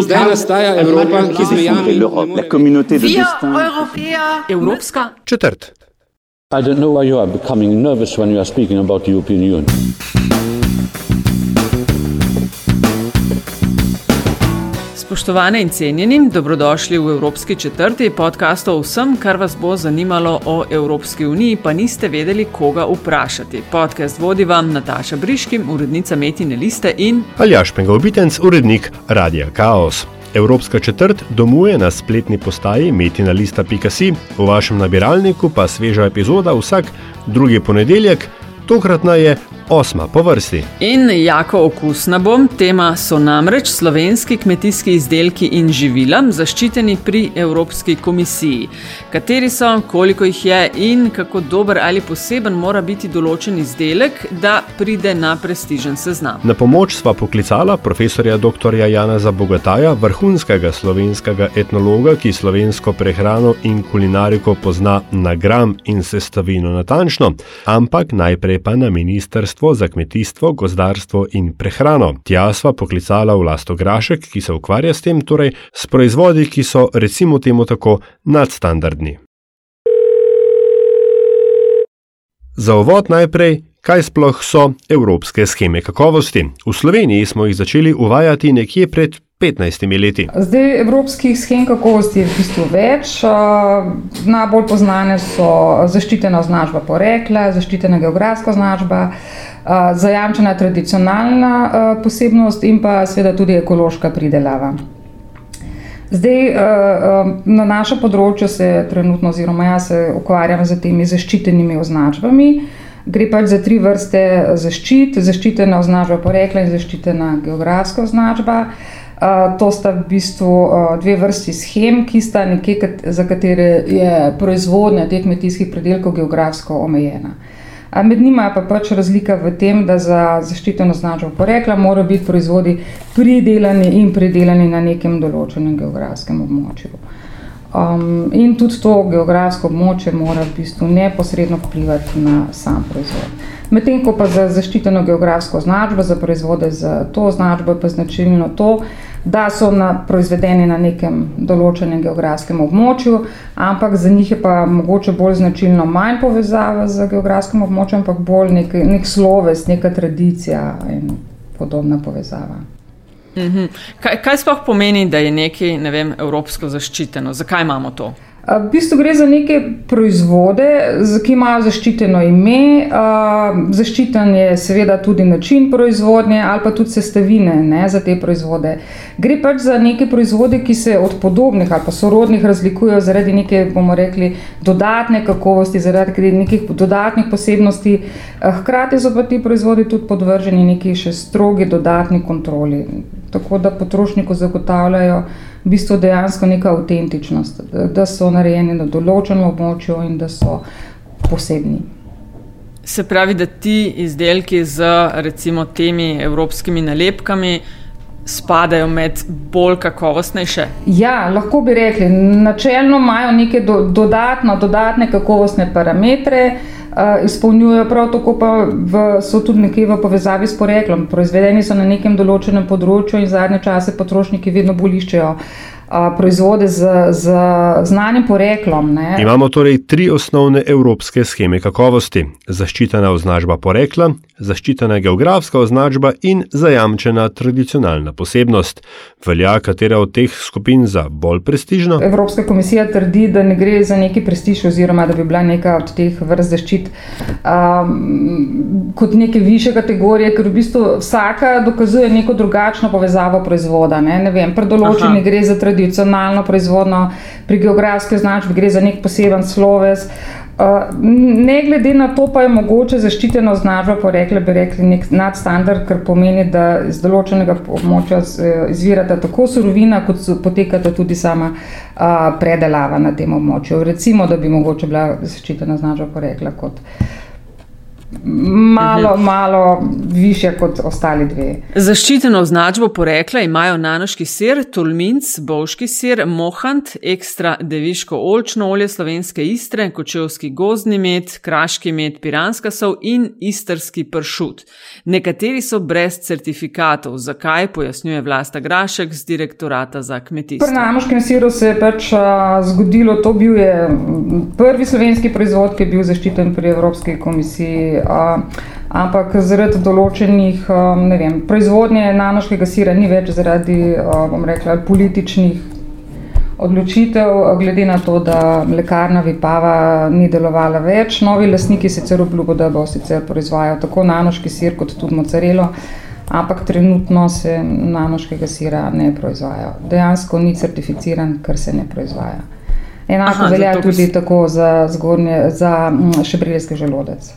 Zdaj nastaja Evropa, ki zmejami la communauté de destin. Evropska četrt. I don't know why you are becoming nervous when you are speaking about the European Union. Spoštovane in cenjeni, dobrodošli v Evropski četrti podcast o vsem, kar vas bo zanimalo o Evropski uniji, pa niste vedeli, koga vprašati. Podcast vodi vam Nataša Briškim, urednica Metine Liste in Aljaš Pengovitenc, urednik Radia Chaos. Evropska četrt domuje na spletni postaji metinalista.si, v vašem nabiralniku pa sveža epizoda vsak drugi ponedeljek, tokratna je osma po vrsti. In jako okusna bom, tema so namreč slovenski kmetijski izdelki in živila, zaščiteni pri Evropski komisiji. Kateri so, koliko jih je in kako dober ali poseben mora biti določen izdelek, da pride na prestižen seznam. Na pomoč sva poklicala profesorja dr. Jana Zabogataja, vrhunskega slovenskega etnologa, ki slovensko prehrano in kulinariko pozna na gram in sestavino natančno, ampak najprej pa na ministrstvo za kmetijstvo, gozdarstvo in prehrano. Tja sva poklicala Vlasto Grašek, ki se ukvarja s tem, torej s proizvodi, ki so, recimo temu tako, nadstandardni. Za uvod najprej, kaj sploh so evropske scheme kakovosti. V Sloveniji smo jih začeli uvajati nekje pred 15 leti. Zdaj, evropskih schem kakovosti je v bistvu več. Najbolj znane so zaščitena označba porekla, zaščitena geografska označba, zajamčena tradicionalna uh, posebnost in pa seveda tudi ekološka pridelava. Zdaj, na našem področju se trenutno, oziroma jaz se ukvarjam z temi zaščitenimi označbami. Gre pač za tri vrste zaščit: zaščitena označba porekla in zaščitena geografska označba. To sta v bistvu dve vrsti schem, ki sta nekje, za katere je proizvodnja teh kmetijskih predelkov geografsko omejena. Med njima je pa pač razlika v tem, da za zaščiteno označbo porekla morajo biti proizvodi pridelani in predelani na nekem določenem geografskem območju. Um, in tudi to geografsko območje mora v bistvu neposredno vplivati na sam proizvod. Medtem ko pa za zaščiteno geografsko označbo, za proizvode z to označbo, je pa značilno to, da so na, proizvedeni na nekem določenem geografskem območju, ampak za njih je pa mogoče bolj značilno manj povezava z geografskim območjem, ampak bolj nek, nek sloves, neka tradicija in podobna povezava. Mhm. Kaj, kaj sploh pomeni, da je nekaj ne vem, evropsko zaščiteno? Zakaj imamo to? V bistvu gre za neke proizvode, ki imajo zaščiteno ime. Zaščiten je seveda tudi način proizvodnje ali pa tudi sestavine ne, za te proizvode. Gre pač za neke proizvode, ki se od podobnih ali pa sorodnih razlikujejo zaradi neke, bomo rekli, dodatne kakovosti, zaradi nekih dodatnih posebnosti. Hkrati so pa ti proizvodi tudi podvrženi neki še strogi dodatni kontroli. Tako da potrošniku zagotavljajo v bistvu dejansko neka avtentičnost, da so narejeni na določenem območju in da so posebni. Se pravi, da ti izdelki z recimo temi evropskimi nalepkami spadajo med bolj kakovostnejše? Ja, lahko bi rekli, načelno imajo neke do, dodatno, dodatne kakovostne parametre. Uh, izpolnjujejo prav tako, pa v, so tudi nekje v povezavi s poreklom. Proizvedeni so na nekem določenem področju in zadnje čase potrošniki vedno bolj iščejo uh, proizvode z, z znanim poreklom. Ne. Imamo torej tri osnovne evropske scheme kakovosti: zaščitena označba porekla, zaščitena geografska označba in zajamčena tradicionalna posebnost. Velja katera od teh skupin za bolj prestižno? Evropska komisija trdi, da ne gre za neki prestiž, oziroma da bi bila neka od teh vrst zaščit um, kot neke više kategorije, ker v bistvu vsaka dokazuje neko drugačno povezavo proizvoda. Ne, ne vem, predoločeni gre za tradicionalno tradicionalno proizvodno, pri geografski označbi gre za nek poseben sloves. Uh, ne glede na to, pa je mogoče zaščitena označba, pa rekli bi rekli nek nadstandard, kar pomeni, da iz določenega območja izvirata tako surovina, kot potekata tudi sama uh, predelava na tem območju. Recimo, da bi mogoče bila zaščitena označba, pa rekla kot malo, malo više kot ostali dve. Zaščiteno označbo porekla imajo nanoški sir, tolminc, boški sir, mohant, ekstra deviško olčno olje slovenske istre, kočevski gozdni med, kraški med, piranska sol in istrski pršut. Nekateri so brez certifikatov. Zakaj, pojasnjuje Vlasta Grašek z direktorata za kmetijstvo. Pri nanoškem siru se je pač a, zgodilo, to bil je prvi slovenski proizvod, ki je bil zaščiten pri Evropski komisiji. A, ampak zaradi določenih vem, proizvodnje nanoškega sira ni več zaradi, bom rekla, političnih odločitev, glede na to, da lekarna Vipava ni delovala več. Novi lastniki sicer obljubo, da bo sicer proizvajal tako nanoški sir kot tudi mozzarelo, ampak trenutno se nanoškega sira ne proizvaja. Dejansko ni certificiran, ker se ne proizvaja. Enako Aha, velja tudi tako za, zgornje, za šebreljski želodec.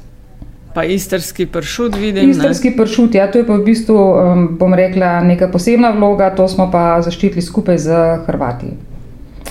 Pa istrski pršut vidim. Istrski ne? pršut, ja, to je pa v bistvu, bom rekla, neka posebna vloga, to smo pa zaščitili skupaj z Hrvati.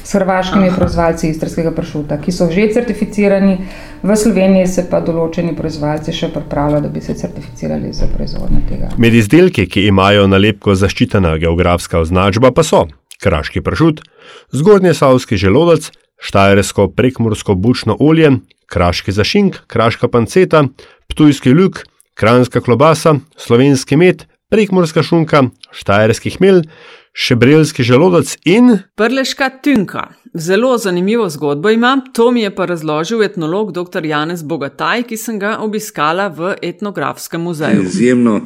S hrvaškimi Aha. proizvajalci istrskega pršuta, ki so že certificirani, v Sloveniji se pa določeni proizvajalci še pripravljajo, da bi se certificirali za proizvodnjo tega. Med izdelki, ki imajo nalepko zaščitena geografska označba, pa so kraški pršut, zgornje savski želodec, štajersko prekmorsko bučno olje, kraški zašink, kraška panceta, ptujski luk, kranska klobasa, slovenski med, prekmorska šunka, štajerski hmel, šebrelski želodec in prleška tunka. Zelo zanimivo zgodbo imam, to mi je pa razložil etnolog dr. Janez Bogataj, ki sem ga obiskala v etnografskem muzeju. Izjemno uh,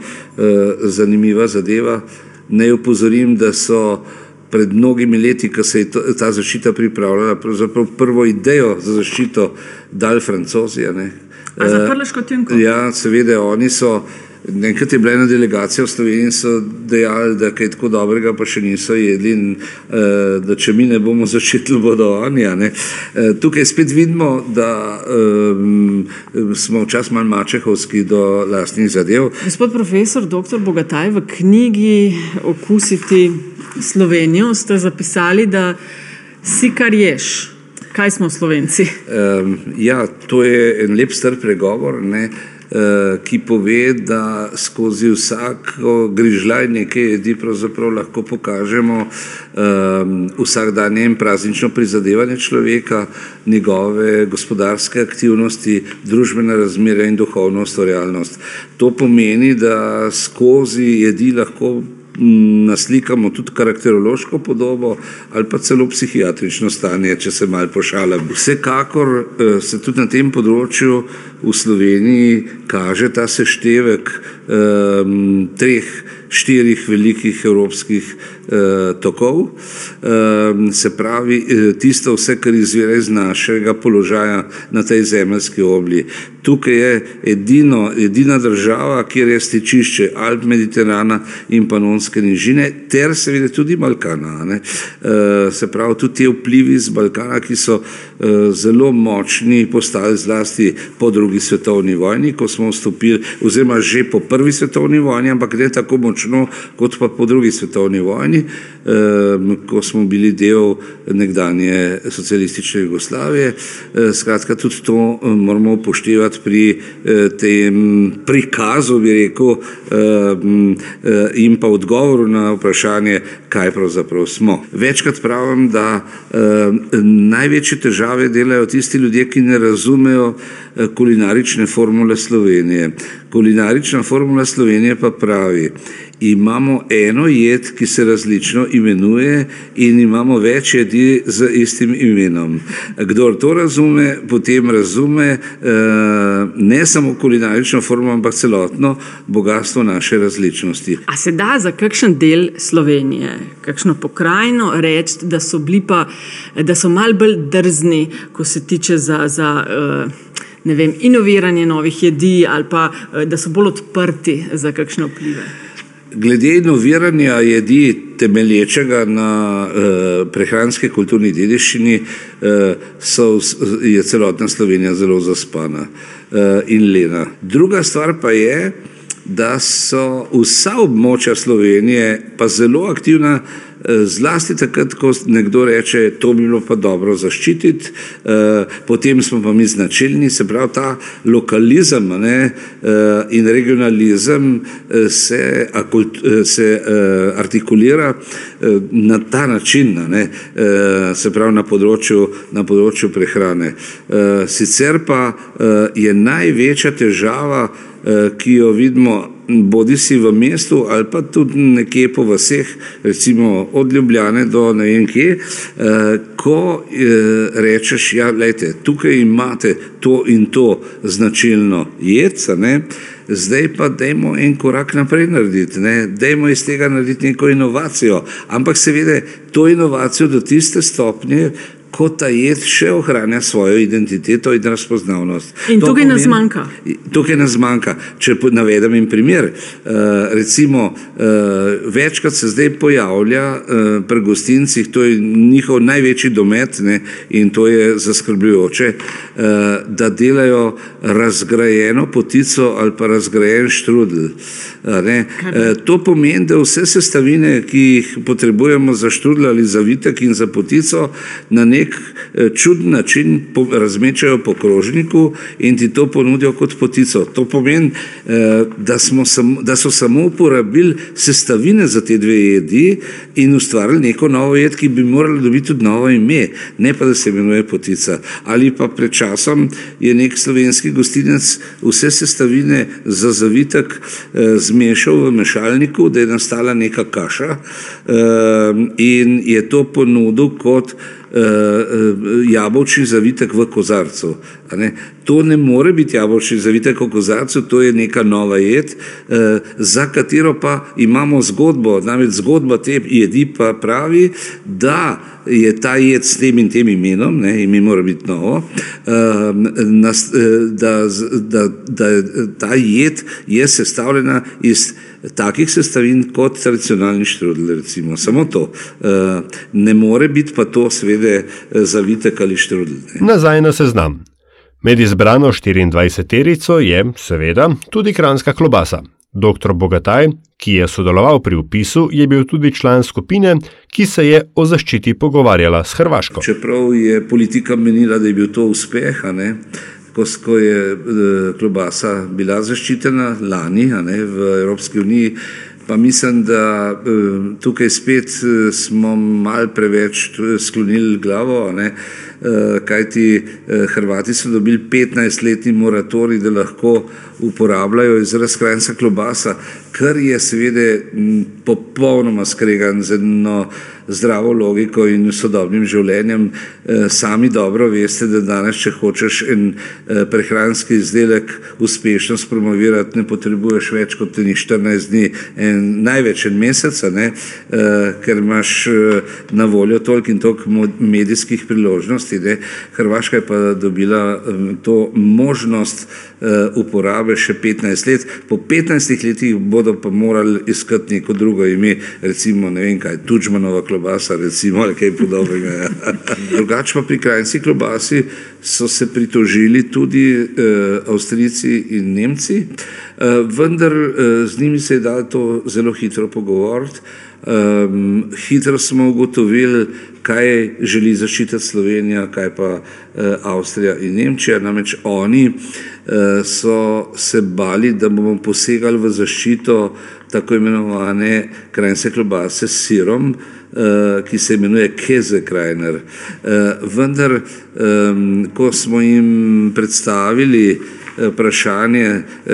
zanimiva zadeva. Naj upozorim, da so pred mnogimi leti, ko se je to, ta zaščita pripravljala, pravzaprav prvo idejo za zaščito dal francozi. Zaprli smo Tinko. Ja, seveda, oni so. Enkrat je bila ena delegacija v Sloveniji in so dejali, da kaj tako dobrega pa še niso jedli in uh, da če mi ne bomo začetili, bodo oni. Uh, tukaj spet vidimo, da um, smo včasih malo mačehovski do lastnih zadev. Gospod profesor, dr. Bogataj, v knjigi Okusiti Slovenijo ste zapisali, da si kar ješ. Kaj smo Slovenci? Um, ja, to je en lep star pregovor, ne, uh, ki pove, da skozi vsako grižljaj nekaj jedi lahko pokažemo um, vsakdanje in praznično prizadevanje človeka, njegove gospodarske aktivnosti, družbene razmere in duhovno ustvarjalnost. To pomeni, da skozi jedi lahko naslikamo tudi karakterološko podobo ali pa celo psihiatrično stanje, če se mal pošalim. Vsekakor eh, se tudi na tem področju v Sloveniji kaže ta seštevek um, treh, štirih velikih evropskih uh, tokov, um, se pravi eh, tisto vse, kar izvira iz našega položaja na tej zemeljski obli. Tukaj je edino, edina država, kjer je stičišče Alp, Mediterana in Panonske nižine, ter seveda tudi Balkana. Ne? Se pravi, tudi ti vplivi z Balkana, ki so zelo močni, postali zlasti po drugi svetovni vojni, ko smo vstopili, oziroma že po prvi svetovni vojni, ampak ne tako močno kot pa po drugi svetovni vojni, ko smo bili del nekdanje socialistične Jugoslavije. Skratka, tudi to moramo upoštevati pri tem prikazu, bi rekel, in pa odgovoru na vprašanje, kaj pravzaprav smo. Večkrat pravim, da največje težave delajo tisti ljudje, ki ne razumejo kulinarične formule Slovenije. Kulinarična formula Slovenije pa pravi, imamo eno jed, ki se različno imenuje in imamo več jedi z istim imenom. Kdor to razume, potem razume eh, ne samo kulinarično formulo, ampak celotno bogatstvo naše različnosti. A se da za kakšen del Slovenije, kakšno pokrajino reči, da so bili pa, da so mal bolj drzni, ko se tiče za, za uh, vem, inoviranje novih jedi ali pa da so bolj odprti za kakšne vplive? Glede inoviranja jedi temelječega na uh, prehranske kulturni dediščini uh, so, je celotna Slovenija zelo zaspana uh, in lena. Druga stvar pa je, da so vsa območja Slovenije pa zelo aktivna uh, zlasti takrat, ko nekdo reče, to bi bilo pa dobro zaščititi, potem smo pa mi značilni, se pravi ta lokalizem ne, in regionalizem se, se artikulira na ta način, ne, se pravi na področju, na področju prehrane. Sicer pa je največja težava, ki jo vidimo bodi si v mestu ali pa tudi nekje po vseh, recimo od Ljubljane do ne vem kje, ko rečeš, ja, lejte, tukaj imate to in to značilno jedca, ne, zdaj pa dajmo en korak naprej narediti, ne, dajmo iz tega narediti neko inovacijo, ampak seveda to inovacijo do tiste stopnje, ko ta jed še ohranja svojo identiteto in razpoznavnost. In tukaj pomeni, nas manjka. Tukaj nas manjka. Če navedem en primer, uh, recimo uh, večkrat se zdaj pojavlja uh, pri gostincih, to je njihov največji domet ne, in to je zaskrbljujoče, uh, da delajo razgrajeno potico ali pa razgrajen štrudel. Uh, to pomeni, da vse sestavine, ki jih potrebujemo za štrudel ali za vitek in za potico, na nek nek eh, čuden način razmečajo po krožniku in ti to ponudijo kot potico. To pomeni, eh, da, sam, da so samo uporabili sestavine za te dve jedi in ustvarili neko novo jed, ki bi morala dobiti tudi novo ime, ne pa da se imenuje potica. Ali pa pred časom je nek slovenski gostinec vse sestavine za zavitek eh, zmešal v mešalniku, da je nastala neka kaša in je to ponudil kot jabolčni zavitek v kozarcu. Ne? To ne more biti jabolčni zavitek v kozarcu, to je neka nova jed, uh, za katero pa imamo zgodbo. Namreč zgodba te jedi pa pravi, da je ta jed s tem in tem imenom, ne, ime mora biti novo, uh, nas, uh, da, da, da ta jed je sestavljena iz takih sestavin kot tradicionalni štrudel, recimo. Samo to. Uh, ne more biti pa to, seveda, zavitek ali štrudel. Nazaj na seznam. Med izbrano 24-terico je, seveda, tudi kranska klobasa. Dr. Bogataj, ki je sodeloval pri upisu, je bil tudi član skupine, ki se je o zaščiti pogovarjala s Hrvaško. Čeprav je politika menila, da je bil to uspeh, ne, ko, ko je e, klobasa bila zaščitena lani ne, v Evropski uniji, pa mislim, da e, tukaj spet e, smo mal preveč sklonili glavo. Ne, Eh, kajti eh, Hrvati so dobili 15-letni moratorij, da lahko uporabljajo izraz krajnca klobasa, kar je seveda popolnoma skregan z eno zdravo logiko in sodobnim življenjem. Eh, sami dobro veste, da danes, če hočeš en prehranski izdelek uspešno spromovirati, ne potrebuješ več kot 14 dni, en, največ en mesec, ne, ker imaš na voljo toliko in toliko medijskih priložnosti možnosti. Ne. Hrvaška je pa dobila to možnost uh, uporabe še 15 let. Po 15 letih bodo pa morali iskati neko drugo ime, recimo ne vem kaj, Tučmanova klobasa, recimo ali kaj podobnega. Ja. Drugače pa pri krajnci klobasi so se pritožili tudi uh, Avstrijci in Nemci, uh, vendar uh, z njimi se je dalo to zelo hitro pogovoriti. Um, hitro smo ugotovili, kaj želi zaščititi Slovenija, kaj pa uh, Avstrija in Nemčija. Namreč oni uh, so se bali, da bomo posegali v zaščito tako imenovane krajinske klobase s sirom, uh, ki se imenuje Kezekrajner. Uh, vendar, um, ko smo jim predstavili vprašanje uh,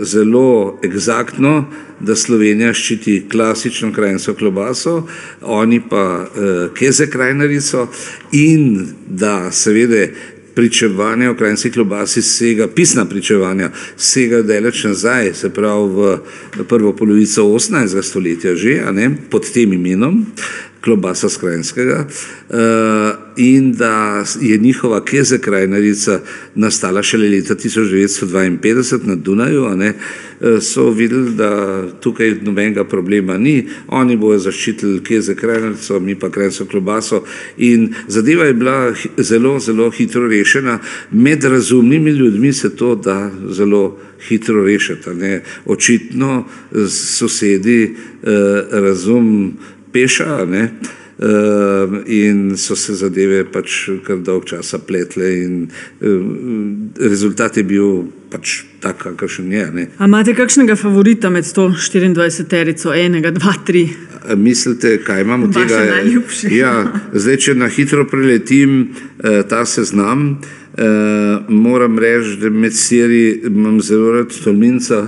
zelo egzaktno, da Slovenija ščiti klasično krajinsko klobaso, oni pa uh, keze krajnarico in da seveda pričevanje o krajinski klobasi sega, pisna pričevanja sega daleč nazaj, se pravi v prvo polovico 18. stoletja že, ne, pod tem imenom, klobasa skrajinskega uh, in da je njihova keze krajnarica nastala šele leta 1952 na Dunaju, ne, uh, so videli, da tukaj nobenega problema ni, oni bojo zaščitili keze krajnarico, mi pa krajinsko klobaso in zadeva je bila zelo, zelo hitro rešena, med razumnimi ljudmi se to da zelo hitro rešiti, ne, očitno sosedi uh, razum peša. Ne? Uh, in so se zadeve pač kar dolg časa pletle, in uh, rezultat je bil pač tak, kakršen je. Ne. A imate kakšnega favorita med 124-terico, enega, dva, tri? A mislite, kaj imamo od tega? Ja, zdaj, če na hitro preletim uh, ta seznam, uh, moram reči, da med seriji imam zelo rad Tolminca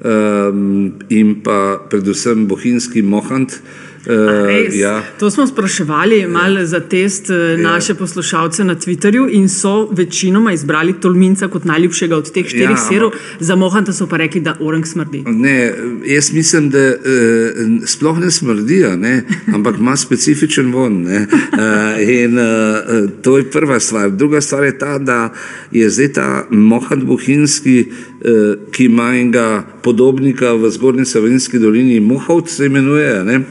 um, in pa predvsem bohinjski Mohant. Uh, ja. To smo spraševali malo za test ja. naše poslušalce na Twitterju in so večinoma izbrali Tolminca kot najljubšega od teh štirih Ja, ja, serov, za Mohanta so pa rekli, da orang smrdi. Ne, jaz mislim, da uh, sploh ne smrdi, ne, ampak ima specifičen von. ne. Uh, in, uh, to je prva stvar. Druga stvar je ta, da je zdaj ta Mohand Bohinjski, uh, ki ima enega podobnika v Zgornji Savinski dolini, Mohovt se imenuje. ne, uh,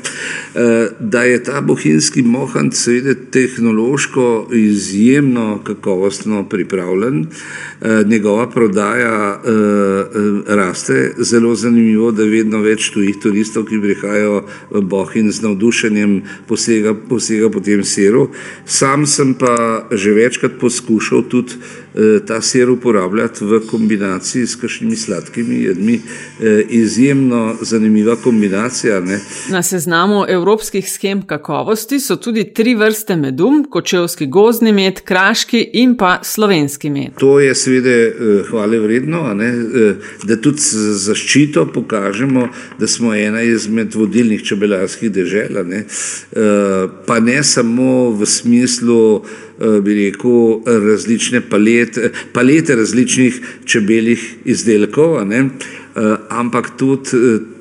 Da je ta bohinjski mohant, seveda, tehnološko izjemno kakovostno pripravljen, uh, njegova prodaja raste, zelo zanimivo, da vedno več tujih turistov, ki prihajajo v Bohin z navdušenjem posega, posega po tem siru. Sam sem pa že večkrat poskušal tudi ta sir uporabljati v kombinaciji s kakšnimi sladkimi jedmi. Uh, izjemno zanimiva kombinacija. Ne? Na seznamu evropskih schem kakovosti so tudi tri vrste medu: kočevski gozdni med, kraški in pa slovenski med. To je seveda eh, hvale vredno, ne, eh, da tudi zaščito pokažemo, da smo ena izmed vodilnih čebelarskih dežel. Ne, Eh, pa ne samo v smislu, eh, bi rekel, različne palete, palete različnih čebeljih izdelkov, ne, eh, ampak tudi eh,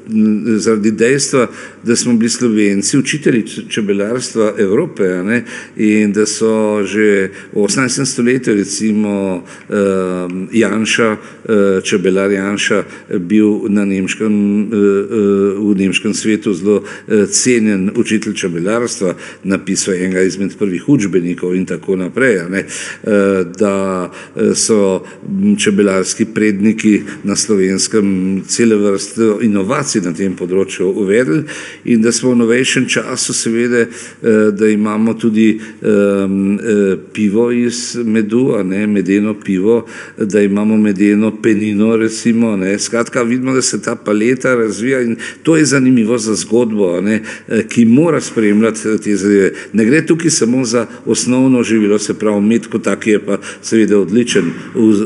zaradi dejstva, da smo bili Slovenci učitelji če- čebelarstva Evrope ne, in da so že v 18. stoletju, recimo eh, Janša, eh, čebelar Janša, bil na nemškem, eh, v nemškem svetu zelo eh, cenjen učitelj čebelarstva, napisal enega izmed prvih učbenikov in tako naprej. Ne, eh, da eh, so čebelarski predniki na slovenskem cele vrste inovacij na tem področju uvedli in da smo v novejšem času seveda, eh, da imamo tudi um, eh, pivo iz medu, a ne medeno pivo, da imamo medeno penino recimo, ne. Skratka, vidimo, da se ta paleta razvija in to je zanimivo za zgodbo, a ne, eh, ki mora spremljati te zadeve. Ne gre tukaj samo za osnovno živilo, se pravi med kot tak je pa seveda odličen,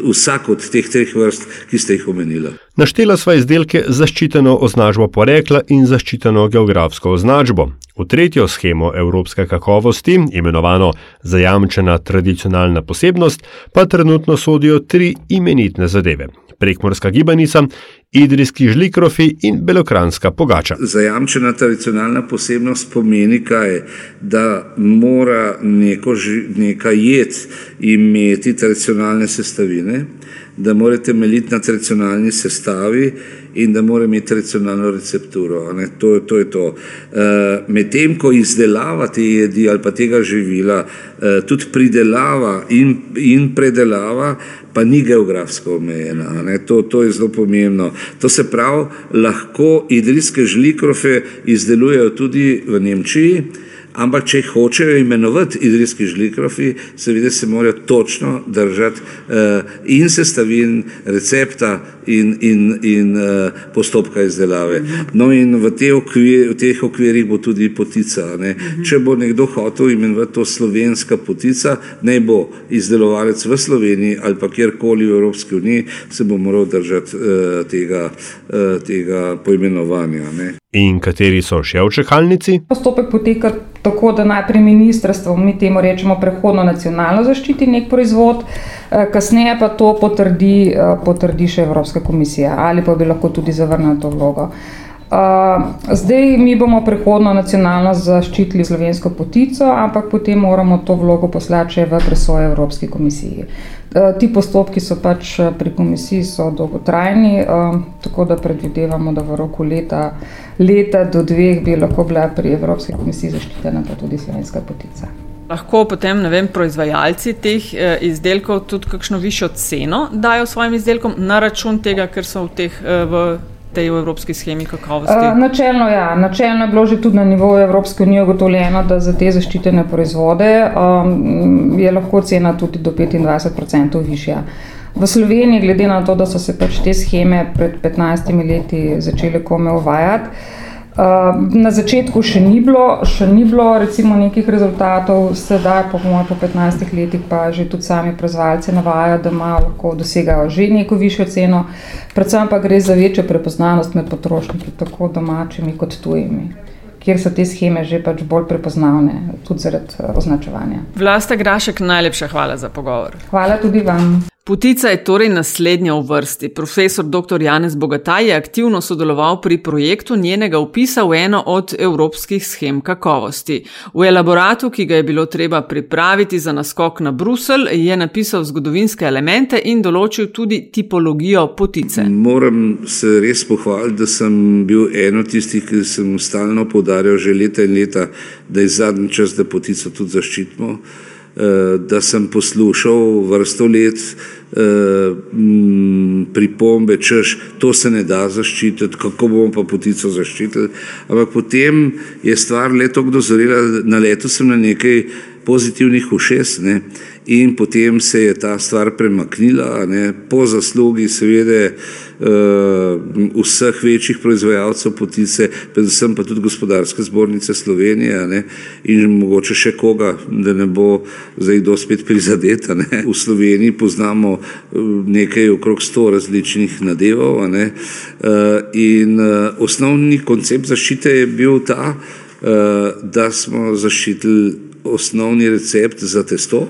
vsak od teh treh vrst, ki ste jih omenila. Naštela sva izdelke z zaščiteno označbo porekla in zaščiteno geografsko označbo. V tretjo schemo evropske kakovosti, imenovano zajamčena tradicionalna posebnost, pa trenutno sodijo tri imenitne zadeve: prekmorska gibanica, idrijski žlikrofi in belokranska pogača. Zajamčena tradicionalna posebnost pomeni kaj? Da mora neko, neka jed imeti tradicionalne sestavine, da mora temeljiti na tradicionalni sestavi in da mora imeti tradicionalno recepturo. ne. To, to je to. E, Medtem ko izdelava te jedi ali pa tega živila, e, tudi pridelava in, in predelava, pa ni geografsko omejena. ne. To, to je zelo pomembno. To se pravi, lahko idrijske žlikrofe izdelujejo tudi v Nemčiji. Ampak, če jih hočejo imenovati idrijski žlikrofi, seveda se morajo točno držati uh, in sestavin, recepta in, in, in uh, postopka izdelave. No, in v, te okvir, v teh okvirih bo tudi potica. Ne? Če bo nekdo hotel imenovati to slovenska potica, naj bo izdelovalec v Sloveniji ali pa kjerkoli v Evropski uniji, se bo moral držati uh, tega, uh, tega poimenovanja. Ne? In kateri so še v čakalnici? Postopek poteka tako, da najprej ministrstvo, mi temu rečemo prehodno nacionalno zaščiti nek proizvod, eh, kasneje pa to potrdi, eh, potrdi še Evropska komisija ali pa bi lahko tudi zavrnila to vlogo. Uh, zdaj mi bomo prehodno nacionalno zaščitili slovensko potico, ampak potem moramo to vlogo poslati še v presojo Evropski komisiji. Uh, ti postopki so pač pri komisiji so dolgotrajni, uh, tako da predvidevamo, da v roku leta, leta do dveh bi lahko bila pri Evropski komisiji zaščitena pa tudi slovenska potica. Lahko potem vem, proizvajalci teh eh, izdelkov tudi kakšno višjo ceno dajo svojim izdelkom na račun tega, ker so v teh eh, v tej evropski schemi kakovosti? Uh, načelno, ja. načelno je bilo že tudi na nivoju Evropske unije ugotovljeno, da za te zaščitene proizvode um, je lahko cena tudi do 25% višja. V Sloveniji, glede na to, da so se pač te scheme pred 15 leti začele kome uvajati, Na začetku še ni bilo, še ni bilo recimo nekih rezultatov, sedaj po, po 15 letih pa že tudi sami proizvajalci navajajo, da imajo lahko dosegajo že neko višjo ceno, predvsem pa gre za večjo prepoznavnost med potrošniki, tako domačimi kot tujimi kjer so te scheme že pač bolj prepoznavne, tudi zaradi označevanja. Vlasta Grašek, najlepša hvala za pogovor. Hvala tudi vam. Putica je torej naslednja v vrsti. Profesor dr. Janez Bogataj je aktivno sodeloval pri projektu njenega upisa v eno od evropskih schem kakovosti. V elaboratu, ki ga je bilo treba pripraviti za naskok na Brusel, je napisal zgodovinske elemente in določil tudi tipologijo putice. Moram se res pohvaliti, da sem bil eno tistih, ki sem stalno podarjal že leta in leta, da je zadnji čas, da putico tudi zaščitimo. Eh, da sem poslušal vrsto let eh, pripombe, češ, to se ne da zaščititi, kako bomo pa potico zaščitili. Ampak potem je stvar leto dozorela, na leto sem na nekaj pozitivnih ušes. Ne, in potem se je ta stvar premaknila, ne, po zaslugi, seveda, vseh večjih proizvajalcev potice, predvsem pa tudi gospodarske zbornice Slovenije ne, in mogoče še koga, da ne bo zdaj kdo spet prizadeta. Ne. V Sloveniji poznamo eh, nekaj okrog sto različnih nadevov ne, uh, in osnovni koncept zaščite je bil ta, da smo zaščitili osnovni recept za testo,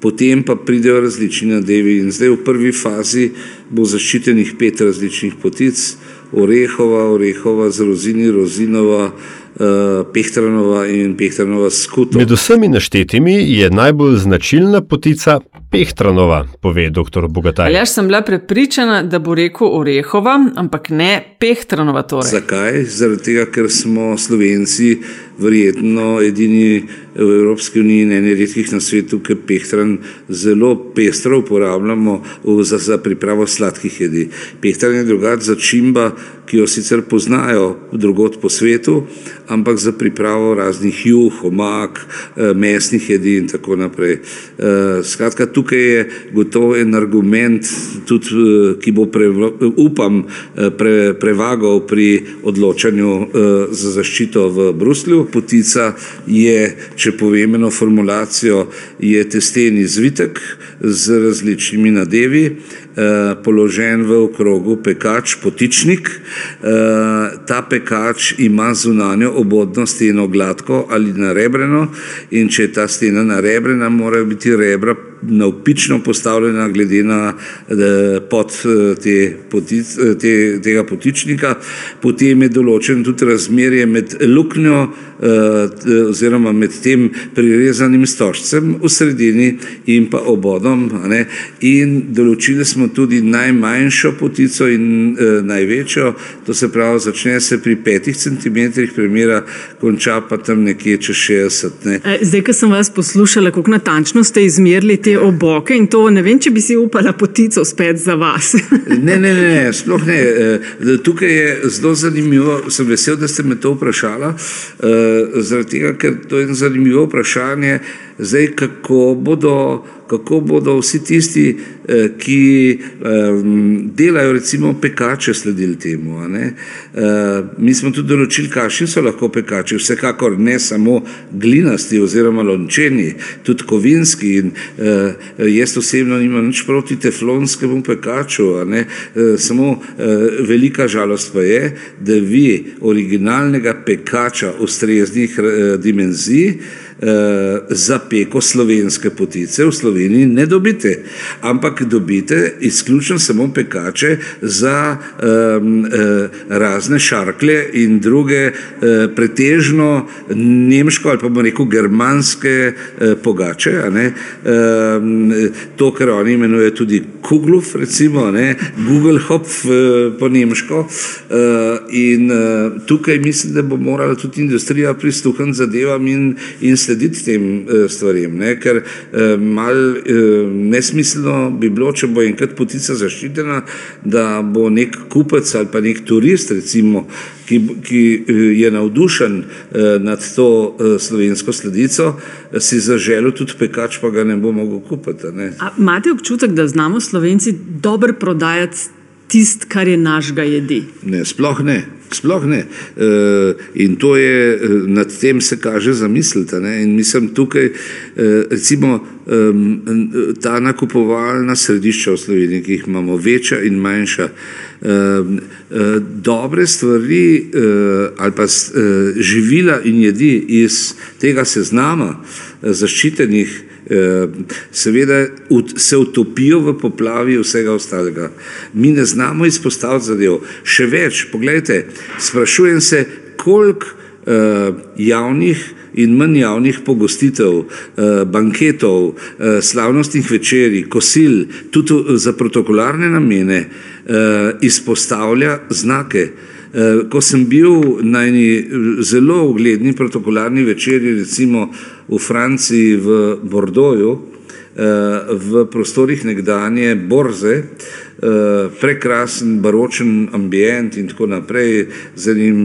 potem pa pridejo različni nadevi. In zdaj v prvi fazi bo zaščitenih pet različnih potic: orehova, orehova z rozini, rozinova. Uh, Pehtranova in Pehtranova skuto. Med vsemi naštetimi je najbolj značilna potica Pehtranova, pove dr. Bogataj. Jaz sem bila prepričana, da bo rekel Orehova, ampak ne Pehtranova. Torej. Zakaj? Zaradi tega, ker smo Slovenci verjetno edini v Evropski uniji in eni redkih na svetu, ki pehtran zelo pestro uporabljamo za, za pripravo sladkih jedi. Pehtran je drugač za čimba, ki jo sicer poznajo drugot po svetu, ampak za pripravo raznih juh, omak, eh, mesnih jedi in tako naprej. Eh, skratka, tukaj je gotovo en argument, tudi, eh, ki bo, pre, upam, pre, prevagal pri odločanju za zaščito v Bruslju potica je, če povem eno formulacijo, je testeni zvitek z različnimi nadevi, eh, položen v okrogu pekač, potičnik. Eh, ta pekač ima zunanjo obodno steno gladko ali narebreno in če je ta stena narebrena, morajo biti rebra navpično postavljena glede na pod eh, te potic, eh, te, tega potičnika, potem je določen tudi razmerje med luknjo eh, oziroma med tem prirezanim stožcem v sredini in pa obodom. In določili smo tudi najmanjšo potico in največjo, to se pravi, začne se pri petih centimetrih premjera, konča pa tam nekje čez 60. Ne. Zdaj, ko sem vas poslušala, kako natančno ste izmerili te oboke in to ne vem, če bi si upala potico spet za vas. ne, ne, ne, sploh ne. Eh, tukaj je zelo zanimivo, sem vesel, da ste me to vprašala, eh, zaradi tega, ker to je zanimivo vprašanje, zdaj kako bodo kako bodo vsi tisti, eh, ki delajo recimo pekače, sledili temu. Eh, mi smo tudi določili, kakšni so lahko pekači, vsekakor ne samo glinasti oziroma lončeni, tudi kovinski. In eh, jaz osebno nimam nič proti teflonskemu pekaču, samo velika žalost pa je, da vi originalnega pekača ustreznih dimenzij eh, za peko slovenske potice v Sloveniji ne dobite, ampak dobite izključno samo pekače za eh, eh, razne šarklje in druge eh, pretežno nemško ali pa bomo rekel germanske eh, pogače. Eh, to, kar oni imenujejo tudi Kugluf, recimo, ne, Google Hopf eh, po nemško. Eh, in eh, tukaj mislim, da bo morala tudi industrija prisluhniti zadevam in, in slediti tem stvarem, ne? ker mal nesmiselno bi bilo, če bo enkrat potica zaščitena, da bo nek kupec ali pa nek turist, recimo, ki, ki je navdušen nad to slovensko sledico, si zaželil tudi pekač, pa ga ne bo mogel kupiti. Imate občutek, da znamo Slovenci dobro prodajati tisto, kar je našega jedi? Ne, sploh ne. Sploh ne. In to je, nad tem se kaže zamisliti. In mislim, tukaj, recimo, ta nakupovalna središča v Sloveniji, ki jih imamo, večja in manjša, dobre stvari ali pa živila in jedi iz tega seznama zaščitenih seveda se utopijo v poplavi vsega ostalega. Mi ne znamo izpostaviti zadev. Še več, pogledajte, sprašujem se, koliko javnih in manj javnih pogostitev, banketov, slavnostnih večerij, kosil, tudi za protokolarne namene, izpostavlja znake. Ko sem bil na eni zelo ugledni protokolarni večerji, recimo v Franciji, v Bordeauxu, v prostorih nekdanje Borze, prekrasen baročen ambient in tako naprej, z enim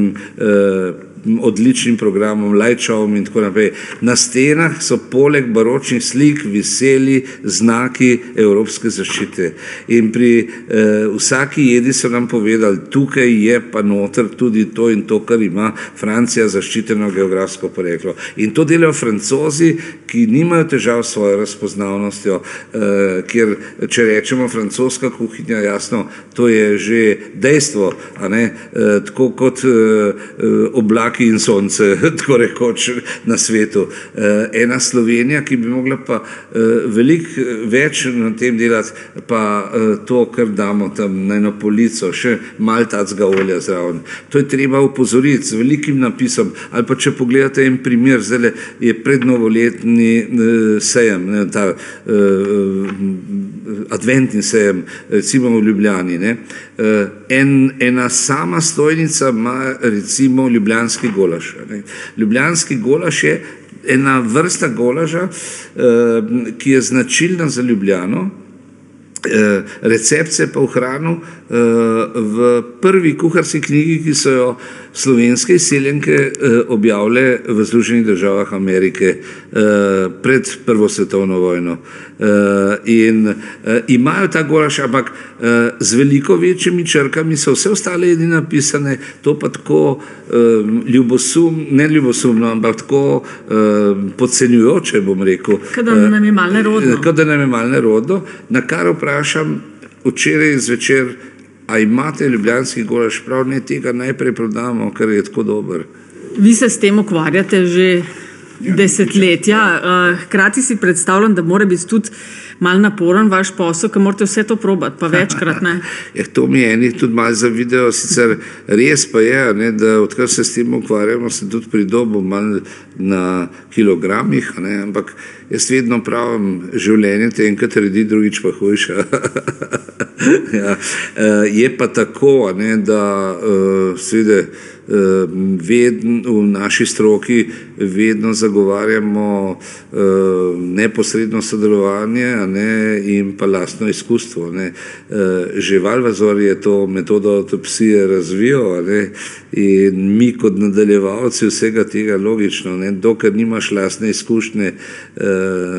odličnim programom, lajčavom in tako naprej. Na stenah so poleg baročnih slik viseli znaki evropske zaščite. In pri eh, vsaki jedi so nam povedali, tukaj je pa noter tudi to in to, kar ima Francija zaščiteno geografsko poreklo. In to delajo francozi, ki nimajo težav s svojo razpoznavnostjo, eh, ker če rečemo francoska kuhinja, jasno, to je že dejstvo, eh, tako kot eh, oblak oblaki in sonce, tako rekoč na svetu. Eh, ena Slovenija, ki bi mogla pa eh, veliko eh, več na tem delati, pa to, kar damo tam na eno polico, še malo tacga olja zraven. To je treba upozoriti z velikim napisom. Ali pa če pogledate en primer, zdaj je prednovoletni sejem, ne, ta adventni sejem, recimo v Ljubljani. Ne. En, ena sama stojnica ima recimo ljubljanski golaž. Ne. Ljubljanski golaž je ena vrsta golaža, eh, ki je značilna za Ljubljano. Eh, recept se pa v hranu eh, v prvi kuharski knjigi, ki so jo slovenske izseljenke eh, objavile v Združenih državah Amerike pred Prvo svetovno vojno. In imajo ta golaž, ampak z veliko večjimi črkami so vse ostale jedi napisane, to pa tako ljubosum, ne ljubosumno, ampak tako podcenjujoče, bom rekel. Kada nam je malo nerodno. Kada nam je malo nerodno, na kar vprašam včeraj zvečer, a imate ljubljanski golaž, prav ne tega najprej prodamo, ker je tako dober. Vi se s tem ukvarjate že ja, desetletja, eh, hkrati si predstavljam, da mora biti tudi mal naporen vaš posel, ker morate vse to probati, pa večkrat ne. ja, to mi eni tudi malo zavidejo, sicer res pa je, ne, da odkar se s tem ukvarjamo, se tudi pridobo malo na kilogramih, ne, ampak jaz vedno pravim, življenje te enkrat redi, drugič pa hujša. ja, eh, je pa tako, ne, da uh, seveda vedno, v naši stroki vedno zagovarjamo neposredno sodelovanje ne, in pa lastno izkustvo. Uh, že Valvazor je to metodo autopsije razvijal ne, in mi kot nadaljevalci vsega tega logično, ne, dokler nimaš lastne izkušnje,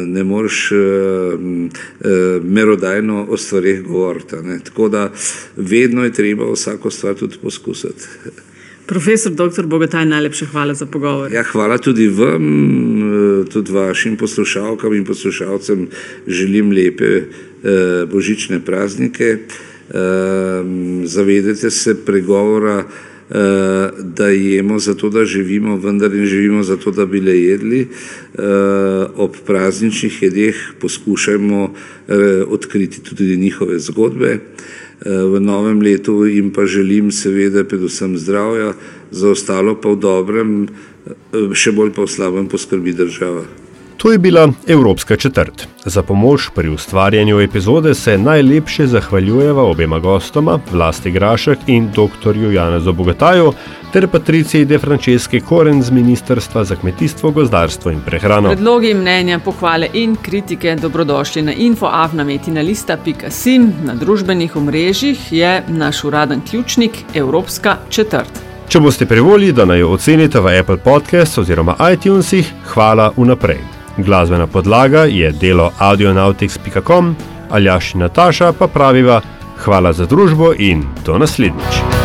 ne moreš uh, uh, merodajno o stvarih govoriti. Tako da vedno je treba vsako stvar tudi poskusiti. Profesor dr. Bogataj, najlepša hvala za pogovor. Ja, hvala tudi vam, eh, tudi vašim poslušalkam in poslušalcem. Želim lepe eh, božične praznike. Eh, zavedajte se pregovora, eh, da jemo zato, da živimo, vendar ne živimo zato, da bi le jedli. Eh, ob prazničnih jedeh poskušajmo eh, odkriti tudi njihove zgodbe. Eh, v novem letu jim pa želim seveda predvsem zdravja, za ostalo pa v dobrem, še bolj pa v slabem poskrbi država. To je bila Evropska četrt. Za pomoč pri ustvarjanju epizode se najlepše zahvaljujeva obema gostoma, Vlasti Grašek in dr. Janezu Bogataju, ter Patriciji De Franceschi Koren z Ministrstva za kmetijstvo, gozdarstvo in prehrano. Predlogi, mnenja, pohvale in kritike dobrodošli na infoavnametinalista.sim. Na družbenih omrežjih je naš uraden ključnik Evropska četrt. Če boste privolili, da naj jo ocenite v Apple Podcast oziroma iTunesih, hvala vnaprej. Glasbena podlaga je delo audionautics.com, Aljaš in Nataša pa praviva hvala za družbo in do naslednjič.